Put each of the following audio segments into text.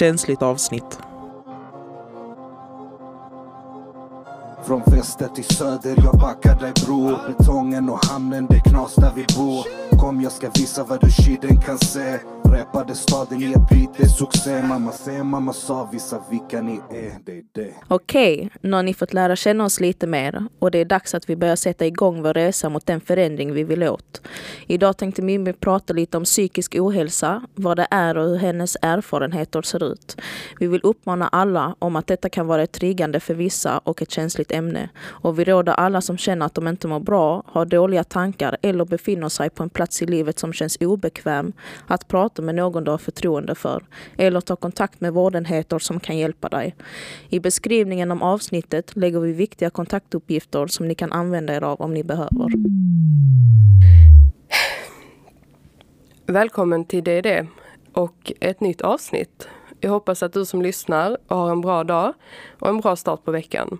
känsligt avsnitt. Från väster till söder, jag backar dig bror Betongen och hamnen, det knas där vi bor. Kom jag ska visa vad du shiden, kan se. Rappade staden i ett beat, det är succé Mamma säger, mamma sa, visa vilka ni är, det är det Okej, nu har ni fått lära känna oss lite mer och det är dags att vi börjar sätta igång vår resa mot den förändring vi vill åt. Idag tänkte Mimmi prata lite om psykisk ohälsa, vad det är och hur hennes erfarenheter ser ut. Vi vill uppmana alla om att detta kan vara ett triggande för vissa och ett känsligt ämne. Och vi råder alla som känner att de inte mår bra, har dåliga tankar eller befinner sig på en plats i livet som känns obekväm att prata med någon du har förtroende för eller ta kontakt med vårdenheter som kan hjälpa dig. I beskrivningen om avsnittet lägger vi viktiga kontaktuppgifter som ni kan använda er av om ni behöver. Välkommen till DD och ett nytt avsnitt. Jag hoppas att du som lyssnar har en bra dag och en bra start på veckan.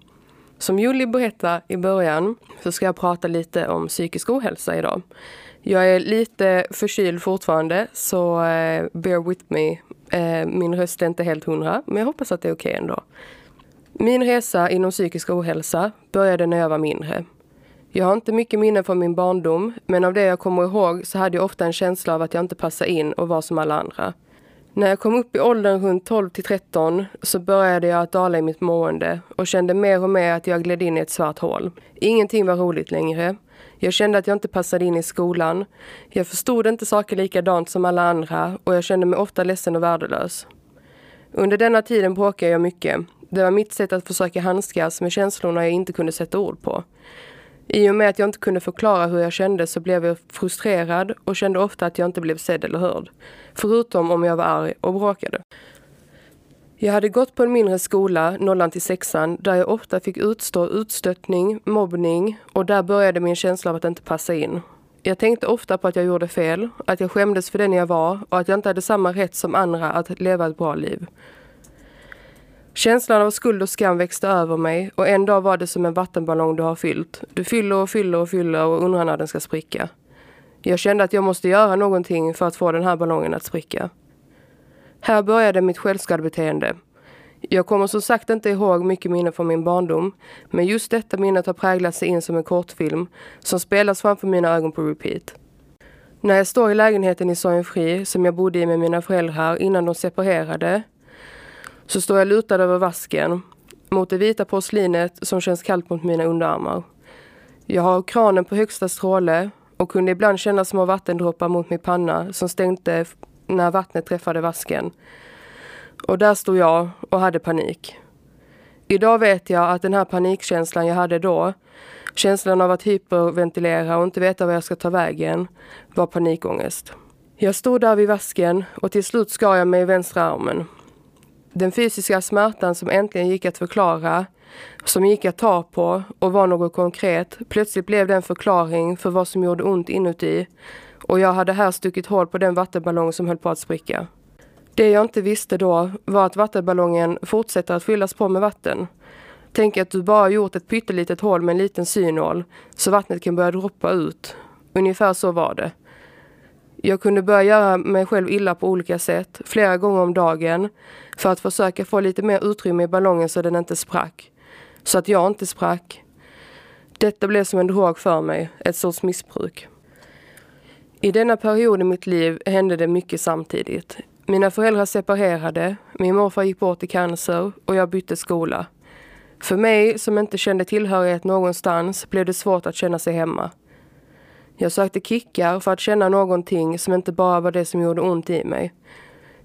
Som Julie berättade i början så ska jag prata lite om psykisk ohälsa idag. Jag är lite förkyld fortfarande så eh, bear with me. Eh, min röst är inte helt hundra men jag hoppas att det är okej okay ändå. Min resa inom psykisk ohälsa började när jag var mindre. Jag har inte mycket minne från min barndom men av det jag kommer ihåg så hade jag ofta en känsla av att jag inte passade in och var som alla andra. När jag kom upp i åldern runt 12 till 13 så började jag att dala i mitt mående och kände mer och mer att jag gled in i ett svart hål. Ingenting var roligt längre. Jag kände att jag inte passade in i skolan. Jag förstod inte saker likadant som alla andra och jag kände mig ofta ledsen och värdelös. Under denna tiden bråkade jag mycket. Det var mitt sätt att försöka handskas med känslorna jag inte kunde sätta ord på. I och med att jag inte kunde förklara hur jag kände så blev jag frustrerad och kände ofta att jag inte blev sedd eller hörd. Förutom om jag var arg och bråkade. Jag hade gått på en mindre skola, nollan till sexan, där jag ofta fick utstå utstöttning, mobbning och där började min känsla av att inte passa in. Jag tänkte ofta på att jag gjorde fel, att jag skämdes för den jag var och att jag inte hade samma rätt som andra att leva ett bra liv. Känslan av skuld och skam växte över mig och en dag var det som en vattenballong du har fyllt. Du fyller och fyller och fyller och undrar när den ska spricka. Jag kände att jag måste göra någonting för att få den här ballongen att spricka. Här började mitt självskadebeteende. Jag kommer som sagt inte ihåg mycket minnen från min barndom, men just detta minnet har präglat sig in som en kortfilm som spelas framför mina ögon på repeat. När jag står i lägenheten i Sorgenfri som jag bodde i med mina föräldrar innan de separerade så står jag lutad över vasken mot det vita porslinet som känns kallt mot mina underarmar. Jag har kranen på högsta stråle och kunde ibland känna små vattendroppar mot min panna som stänkte när vattnet träffade vasken. Och där stod jag och hade panik. Idag vet jag att den här panikkänslan jag hade då, känslan av att hyperventilera och inte veta var jag ska ta vägen, var panikångest. Jag stod där vid vasken och till slut skar jag mig i vänstra armen. Den fysiska smärtan som äntligen gick att förklara, som gick att ta på och var något konkret, plötsligt blev det en förklaring för vad som gjorde ont inuti och jag hade här stuckit hål på den vattenballong som höll på att spricka. Det jag inte visste då var att vattenballongen fortsätter att fyllas på med vatten. Tänk att du bara gjort ett pyttelitet hål med en liten synål så vattnet kan börja droppa ut. Ungefär så var det. Jag kunde börja göra mig själv illa på olika sätt, flera gånger om dagen, för att försöka få lite mer utrymme i ballongen så den inte sprack. Så att jag inte sprack. Detta blev som en drog för mig, ett sorts missbruk. I denna period i mitt liv hände det mycket samtidigt. Mina föräldrar separerade, min morfar gick bort i cancer och jag bytte skola. För mig som inte kände tillhörighet någonstans blev det svårt att känna sig hemma. Jag sökte kickar för att känna någonting som inte bara var det som gjorde ont i mig.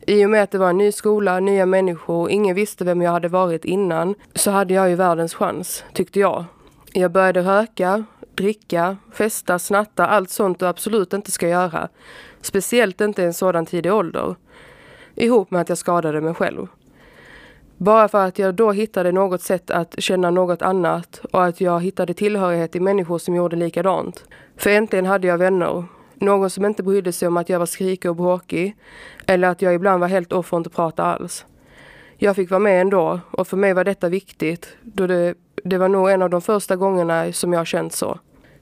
I och med att det var en ny skola, nya människor och ingen visste vem jag hade varit innan så hade jag ju världens chans, tyckte jag. Jag började röka, dricka, festa, snatta, allt sånt du absolut inte ska göra. Speciellt inte i en sådan tidig ålder. Ihop med att jag skadade mig själv. Bara för att jag då hittade något sätt att känna något annat och att jag hittade tillhörighet i människor som gjorde likadant. För äntligen hade jag vänner. Någon som inte brydde sig om att jag var skrikig och bråkig. Eller att jag ibland var helt off och inte pratade alls. Jag fick vara med ändå och för mig var detta viktigt då det, det var nog en av de första gångerna som jag känt så.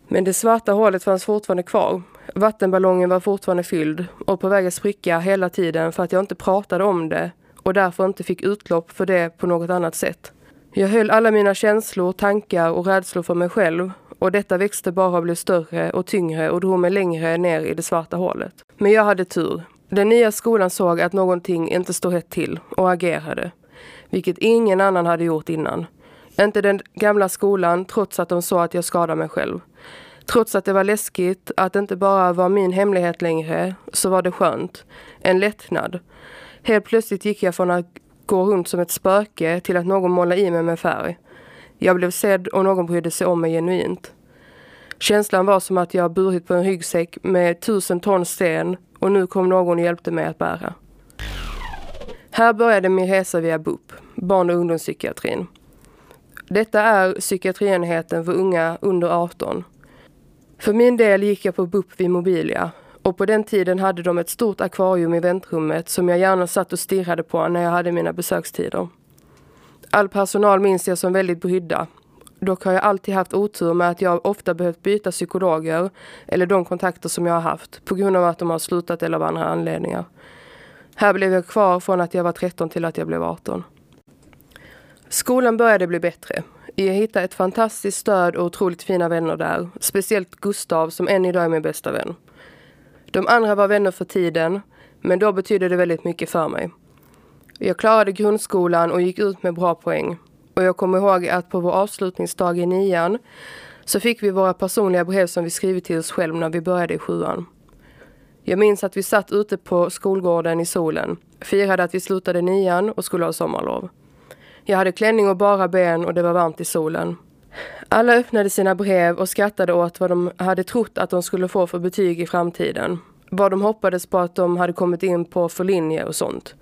Men det svarta hålet fanns fortfarande kvar. Vattenballongen var fortfarande fylld och på väg att spricka hela tiden för att jag inte pratade om det och därför inte fick utlopp för det på något annat sätt. Jag höll alla mina känslor, tankar och rädslor för mig själv och detta växte bara och blev större och tyngre och drog mig längre ner i det svarta hålet. Men jag hade tur. Den nya skolan såg att någonting inte stod rätt till och agerade. Vilket ingen annan hade gjort innan. Inte den gamla skolan trots att de såg att jag skadade mig själv. Trots att det var läskigt, att det inte bara var min hemlighet längre, så var det skönt. En lättnad. Helt plötsligt gick jag från att gå runt som ett spöke till att någon målade i mig med färg. Jag blev sedd och någon brydde sig om mig genuint. Känslan var som att jag burit på en ryggsäck med tusen ton sten och nu kom någon och hjälpte mig att bära. Här började min resa via BUP, barn och ungdomspsykiatrin. Detta är psykiatrienheten för unga under 18. För min del gick jag på BUP vid Mobilia och på den tiden hade de ett stort akvarium i väntrummet som jag gärna satt och stirrade på när jag hade mina besökstider. All personal minns jag som väldigt brydda. Dock har jag alltid haft otur med att jag ofta behövt byta psykologer eller de kontakter som jag har haft på grund av att de har slutat eller av andra anledningar. Här blev jag kvar från att jag var 13 till att jag blev 18. Skolan började bli bättre. Jag hittade ett fantastiskt stöd och otroligt fina vänner där. Speciellt Gustav som än idag är min bästa vän. De andra var vänner för tiden, men då betydde det väldigt mycket för mig. Jag klarade grundskolan och gick ut med bra poäng. Och jag kommer ihåg att på vår avslutningsdag i nian så fick vi våra personliga brev som vi skrivit till oss själva när vi började i sjuan. Jag minns att vi satt ute på skolgården i solen, firade att vi slutade nian och skulle ha sommarlov. Jag hade klänning och bara ben och det var varmt i solen. Alla öppnade sina brev och skrattade åt vad de hade trott att de skulle få för betyg i framtiden. Vad de hoppades på att de hade kommit in på för linje och sånt.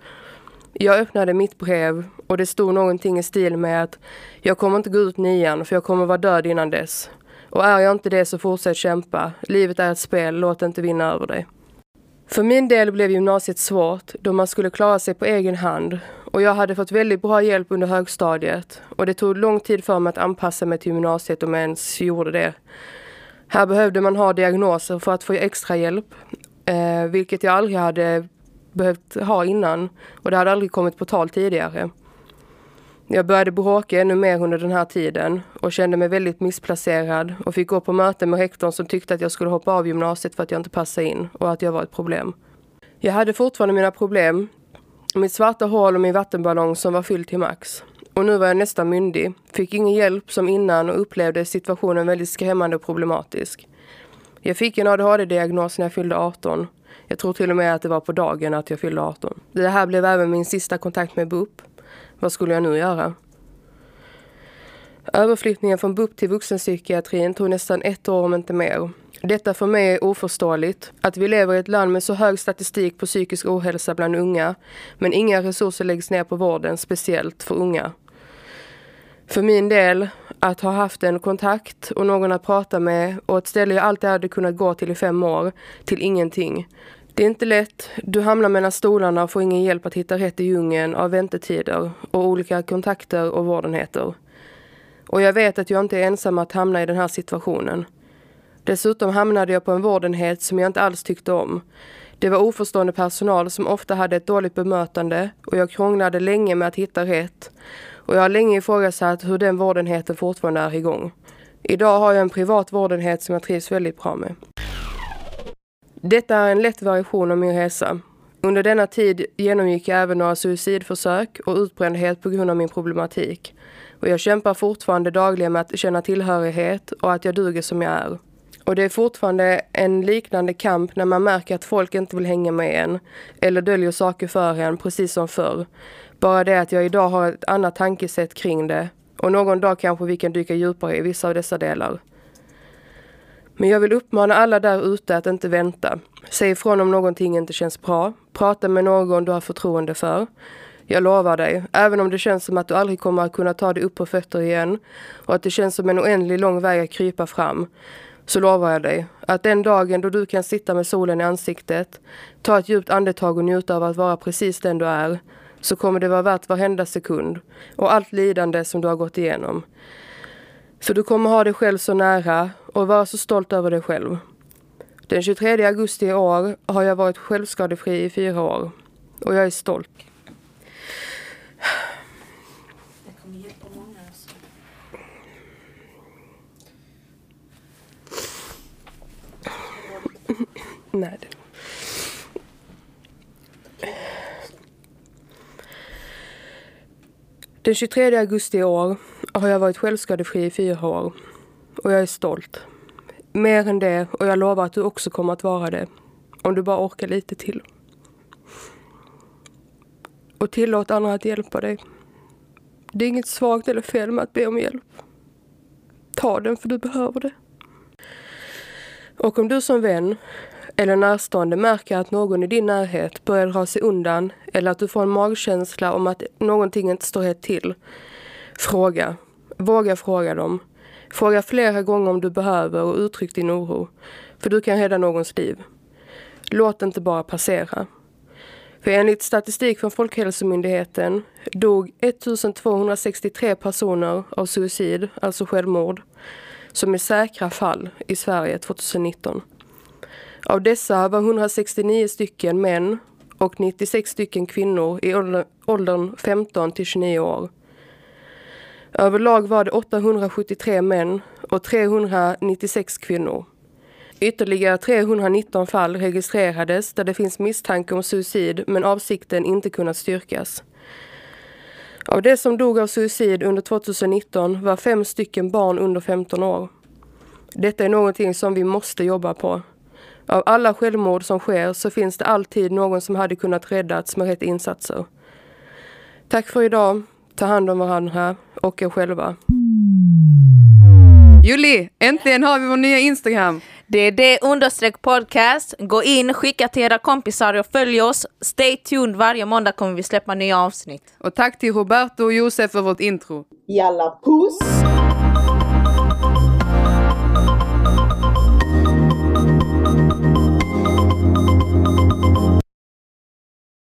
Jag öppnade mitt brev och det stod någonting i stil med att jag kommer inte gå ut nian för jag kommer vara död innan dess. Och är jag inte det så fortsätt kämpa. Livet är ett spel, låt inte vinna över dig. För min del blev gymnasiet svårt då man skulle klara sig på egen hand och jag hade fått väldigt bra hjälp under högstadiet och det tog lång tid för mig att anpassa mig till gymnasiet om jag ens gjorde det. Här behövde man ha diagnoser för att få extra hjälp, eh, vilket jag aldrig hade behövt ha innan och det hade aldrig kommit på tal tidigare. Jag började bråka ännu mer under den här tiden och kände mig väldigt missplacerad och fick gå på möten med rektorn som tyckte att jag skulle hoppa av gymnasiet för att jag inte passade in och att jag var ett problem. Jag hade fortfarande mina problem. Mitt svarta hål och min vattenballong som var fylld till max. Och nu var jag nästan myndig, fick ingen hjälp som innan och upplevde situationen väldigt skrämmande och problematisk. Jag fick en ADHD-diagnos när jag fyllde 18. Jag tror till och med att det var på dagen att jag fyllde 18. Det här blev även min sista kontakt med BUP. Vad skulle jag nu göra? Överflyttningen från BUP till vuxenpsykiatrin tog nästan ett år om inte mer. Detta för mig är oförståeligt. Att vi lever i ett land med så hög statistik på psykisk ohälsa bland unga, men inga resurser läggs ner på vården, speciellt för unga. För min del, att ha haft en kontakt och någon att prata med och ett ställe jag alltid hade kunnat gå till i fem år, till ingenting. Det är inte lätt. Du hamnar mellan stolarna och får ingen hjälp att hitta rätt i djungeln av väntetider och olika kontakter och vårdenheter. Och jag vet att jag inte är ensam att hamna i den här situationen. Dessutom hamnade jag på en vårdenhet som jag inte alls tyckte om. Det var oförstående personal som ofta hade ett dåligt bemötande och jag krånglade länge med att hitta rätt. Och jag har länge ifrågasatt hur den vårdenheten fortfarande är igång. Idag har jag en privat vårdenhet som jag trivs väldigt bra med. Detta är en lätt variation av min resa. Under denna tid genomgick jag även några suicidförsök och utbrändhet på grund av min problematik. Och jag kämpar fortfarande dagligen med att känna tillhörighet och att jag duger som jag är. Och det är fortfarande en liknande kamp när man märker att folk inte vill hänga med en eller döljer saker för en, precis som förr. Bara det att jag idag har ett annat tankesätt kring det och någon dag kanske vi kan dyka djupare i vissa av dessa delar. Men jag vill uppmana alla där ute att inte vänta. Säg ifrån om någonting inte känns bra. Prata med någon du har förtroende för. Jag lovar dig, även om det känns som att du aldrig kommer att kunna ta dig upp på fötter igen och att det känns som en oändlig lång väg att krypa fram, så lovar jag dig att den dagen då du kan sitta med solen i ansiktet, ta ett djupt andetag och njuta av att vara precis den du är, så kommer det vara värt varenda sekund och allt lidande som du har gått igenom. För du kommer ha dig själv så nära och vara så stolt över dig själv. Den 23 augusti i år har jag varit självskadefri i fyra år och jag är stolt. Nej. det- Den 23 augusti i år har jag varit självskadefri i fyra år. Och jag är stolt. Mer än det och jag lovar att du också kommer att vara det. Om du bara orkar lite till. Och tillåt andra att hjälpa dig. Det är inget svagt eller fel med att be om hjälp. Ta den för du behöver det. Och om du som vän eller närstående märker att någon i din närhet börjar dra sig undan eller att du får en magkänsla om att någonting inte står rätt till. Fråga. Våga fråga dem. Fråga flera gånger om du behöver och uttryck din oro. För du kan rädda någons liv. Låt inte bara passera. För enligt statistik från Folkhälsomyndigheten dog 1263 personer av suicid, alltså självmord, som är säkra fall i Sverige 2019. Av dessa var 169 stycken män och 96 stycken kvinnor i åldern 15 till 29 år. Överlag var det 873 män och 396 kvinnor. Ytterligare 319 fall registrerades där det finns misstanke om suicid men avsikten inte kunnat styrkas. Av det som dog av suicid under 2019 var fem stycken barn under 15 år. Detta är någonting som vi måste jobba på. Av alla självmord som sker så finns det alltid någon som hade kunnat räddats med rätt insatser. Tack för idag. Ta hand om varandra och er själva. Julie, äntligen har vi vår nya Instagram. Det är det understreck podcast. Gå in, skicka till era kompisar och följ oss. Stay tuned. Varje måndag kommer vi släppa nya avsnitt. Och tack till Roberto och Josef för vårt intro. Jalla puss!